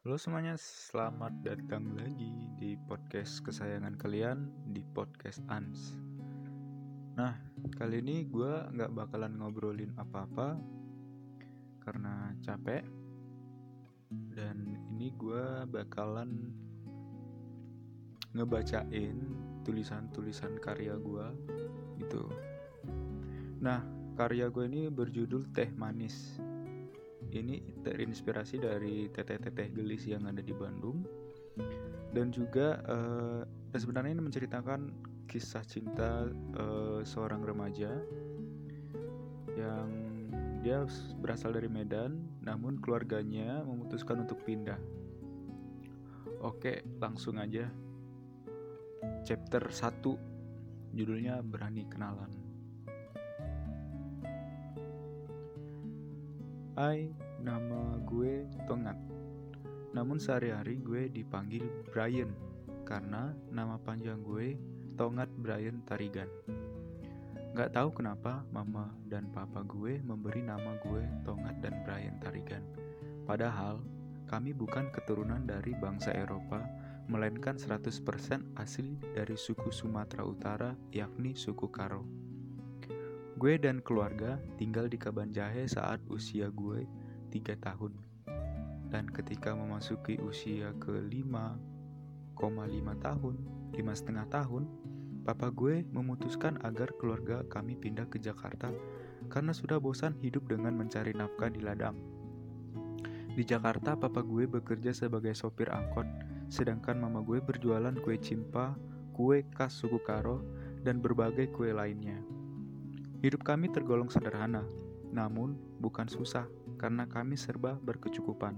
Halo semuanya, selamat datang lagi di podcast kesayangan kalian di podcast Ans. Nah, kali ini gue nggak bakalan ngobrolin apa-apa karena capek. Dan ini gue bakalan ngebacain tulisan-tulisan karya gue gitu. Nah, karya gue ini berjudul Teh Manis ini terinspirasi dari teteh-teteh gelis yang ada di Bandung. Dan juga uh, sebenarnya ini menceritakan kisah cinta uh, seorang remaja yang dia berasal dari Medan namun keluarganya memutuskan untuk pindah. Oke langsung aja. Chapter 1 judulnya berani kenalan Hai, nama gue Tongat. Namun sehari-hari gue dipanggil Brian karena nama panjang gue Tongat Brian Tarigan. Gak tahu kenapa mama dan papa gue memberi nama gue Tongat dan Brian Tarigan. Padahal kami bukan keturunan dari bangsa Eropa, melainkan 100% asli dari suku Sumatera Utara yakni suku Karo. Gue dan keluarga tinggal di Kaban Jahe saat usia gue 3 tahun. Dan ketika memasuki usia ke 5,5 tahun, lima setengah tahun, papa gue memutuskan agar keluarga kami pindah ke Jakarta karena sudah bosan hidup dengan mencari nafkah di ladang. Di Jakarta, papa gue bekerja sebagai sopir angkot, sedangkan mama gue berjualan kue cimpa, kue khas suku Karo, dan berbagai kue lainnya. Hidup kami tergolong sederhana, namun bukan susah karena kami serba berkecukupan.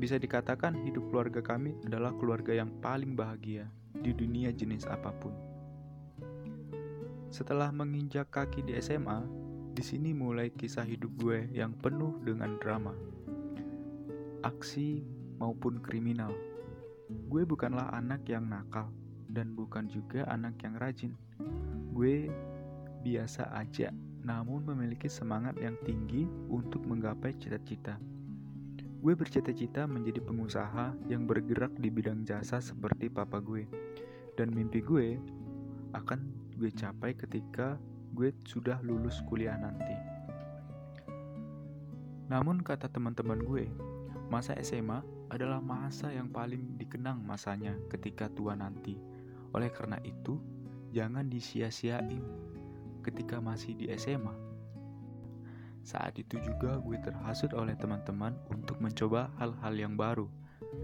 Bisa dikatakan hidup keluarga kami adalah keluarga yang paling bahagia di dunia jenis apa pun. Setelah menginjak kaki di SMA, di sini mulai kisah hidup gue yang penuh dengan drama, aksi maupun kriminal. Gue bukanlah anak yang nakal dan bukan juga anak yang rajin. Gue biasa aja, namun memiliki semangat yang tinggi untuk menggapai cita-cita. Gue bercita-cita menjadi pengusaha yang bergerak di bidang jasa seperti papa gue. Dan mimpi gue akan gue capai ketika gue sudah lulus kuliah nanti. Namun kata teman-teman gue, masa SMA adalah masa yang paling dikenang masanya ketika tua nanti. Oleh karena itu, jangan disia-siain ketika masih di SMA. Saat itu juga gue terhasut oleh teman-teman untuk mencoba hal-hal yang baru,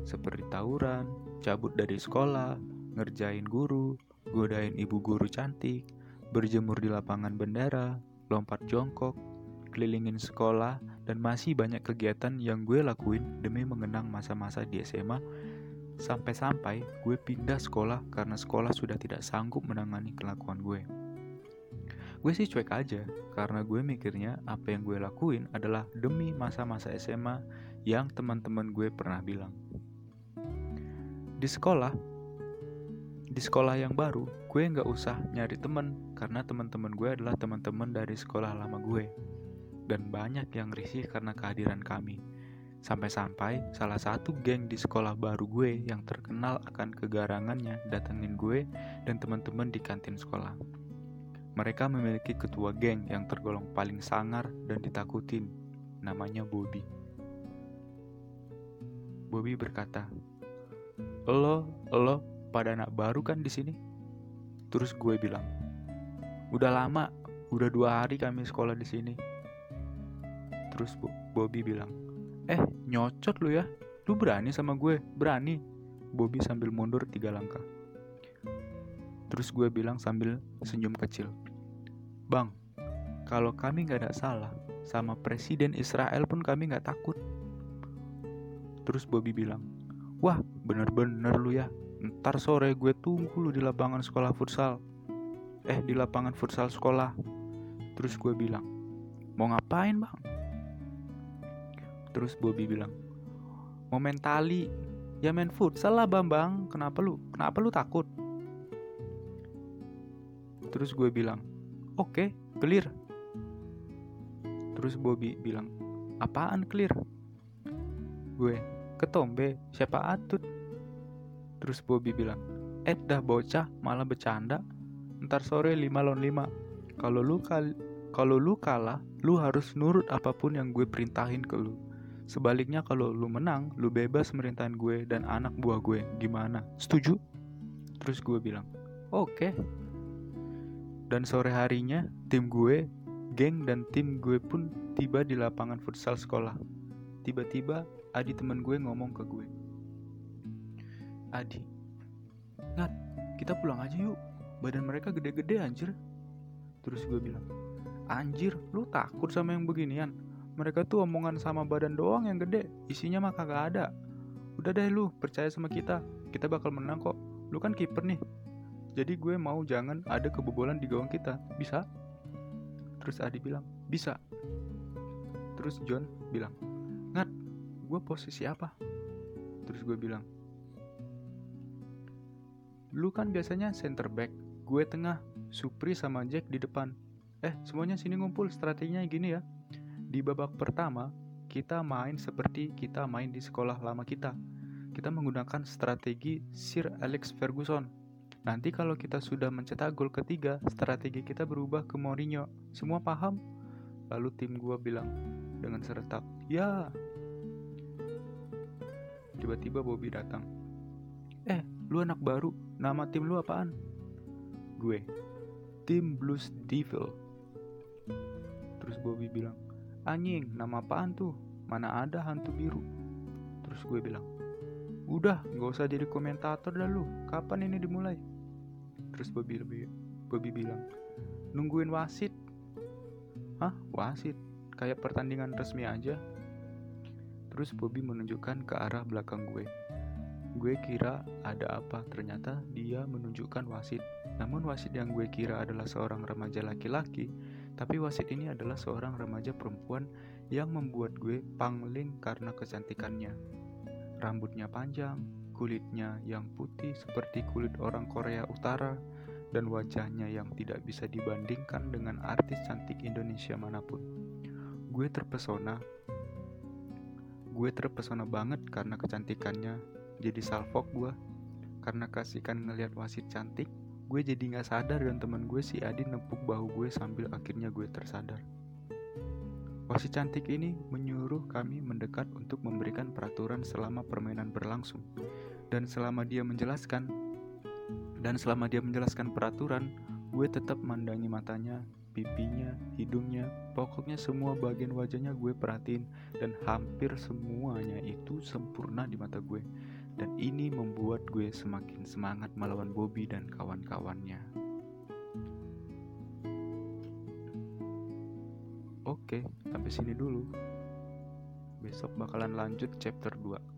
seperti tawuran, cabut dari sekolah, ngerjain guru, godain ibu guru cantik, berjemur di lapangan bendera, lompat jongkok, kelilingin sekolah, dan masih banyak kegiatan yang gue lakuin demi mengenang masa-masa di SMA sampai-sampai gue pindah sekolah karena sekolah sudah tidak sanggup menangani kelakuan gue. Gue sih cuek aja, karena gue mikirnya apa yang gue lakuin adalah demi masa-masa SMA yang teman-teman gue pernah bilang. Di sekolah, di sekolah yang baru, gue nggak usah nyari temen karena teman-teman gue adalah teman-teman dari sekolah lama gue. Dan banyak yang risih karena kehadiran kami. Sampai-sampai salah satu geng di sekolah baru gue yang terkenal akan kegarangannya datengin gue dan teman-teman di kantin sekolah. Mereka memiliki ketua geng yang tergolong paling sangar dan ditakutin, namanya Bobby. Bobby berkata, "Lo, lo pada anak baru kan di sini?" Terus gue bilang, "Udah lama, udah dua hari kami sekolah di sini." Terus Bobby bilang, "Eh, nyocot lu ya? Lu berani sama gue? Berani?" Bobby sambil mundur tiga langkah. Terus gue bilang sambil senyum kecil. Bang, kalau kami nggak ada salah, sama presiden Israel pun kami nggak takut. Terus Bobby bilang, wah bener-bener lu ya, ntar sore gue tunggu lu di lapangan sekolah futsal. Eh, di lapangan futsal sekolah. Terus gue bilang, mau ngapain bang? Terus Bobby bilang, mau main. Ya main futsal lah bambang, kenapa lu? Kenapa lu takut? Terus gue bilang, Oke, okay, clear. Terus Bobby bilang, apaan clear? Gue, Ketombe, siapa atut? Terus Bobby bilang, eh dah bocah malah bercanda. Ntar sore 5 lawan 5. Kalau lu kal kalau lu kalah, lu harus nurut apa pun yang gue perintahin ke lu. Sebaliknya kalau lu menang, lu bebas merintahin gue dan anak buah gue. Gimana? Setuju? Terus gue bilang, oke. Okay. Dan sore harinya, tim gue, geng dan tim gue pun tiba di lapangan futsal sekolah. Tiba-tiba, Adi teman gue ngomong ke gue. Adi, Nat, kita pulang aja yuk. Badan mereka gede-gede anjir. Terus gue bilang, anjir, lu takut sama yang beginian? Mereka tuh omongan sama badan doang yang gede, isinya mah kagak ada. Udah deh lu, percaya sama kita. Kita bakal menang kok. Lu kan kiper nih. Jadi gue mau jangan ada kebobolan di gawang kita. Bisa? Terus Adi bilang, bisa. Terus John bilang, Ngat, gue posisi apa? Terus gue bilang, Lu kan biasanya center back, gue tengah, Supri sama Jack di depan. Eh, semuanya sini ngumpul, strateginya gini ya. Di babak pertama, kita main seperti kita main di sekolah lama kita. Kita menggunakan strategi Sir Alex Ferguson. Nanti kalau kita sudah mencetak gol ketiga, strategi kita berubah ke Mourinho. Semua paham? Lalu tim gua bilang dengan seretak, "Ya." Tiba-tiba Bobby datang. "Eh, lu anak baru. Nama tim lu apaan?" Gue, "Tim Blues Devil." Terus Bobby bilang, Anjing, nama apaan tuh? Mana ada hantu biru? Terus gue bilang, Udah, gak usah jadi komentator dah lu. Kapan ini dimulai? Terus Bobby, lebih, Bobby bilang, Nungguin wasit. Hah? Wasit? Kayak pertandingan resmi aja. Terus Bobby menunjukkan ke arah belakang gue. Gue kira ada apa, ternyata dia menunjukkan wasit. Namun wasit yang gue kira adalah seorang remaja laki-laki tapi wasit ini adalah seorang remaja perempuan yang membuat gue pangling karena kecantikannya. Rambutnya panjang, kulitnya yang putih seperti kulit orang Korea Utara, dan wajahnya yang tidak bisa dibandingkan dengan artis cantik Indonesia mana pun. Gue terpesona. Gue terpesona banget karena kecantikannya. Jadi salfok gue. Karena kasihkan ngeliat wasit cantik, gue jadi nggak sadar dan teman gue si Adi nempuk bahu gue sambil akhirnya gue tersadar. Wasit cantik ini menyuruh kami mendekat untuk memberikan peraturan selama permainan berlangsung. Dan selama dia menjelaskan dan selama dia menjelaskan peraturan, gue tetap mandangi matanya, pipinya, hidungnya, pokoknya semua bagian wajahnya gue perhatiin dan hampir semuanya itu sempurna di mata gue dan ini membuat gue semakin semangat melawan Bobby dan kawan-kawannya. Oke, sampai sini dulu. Besok bakalan lanjut chapter 2.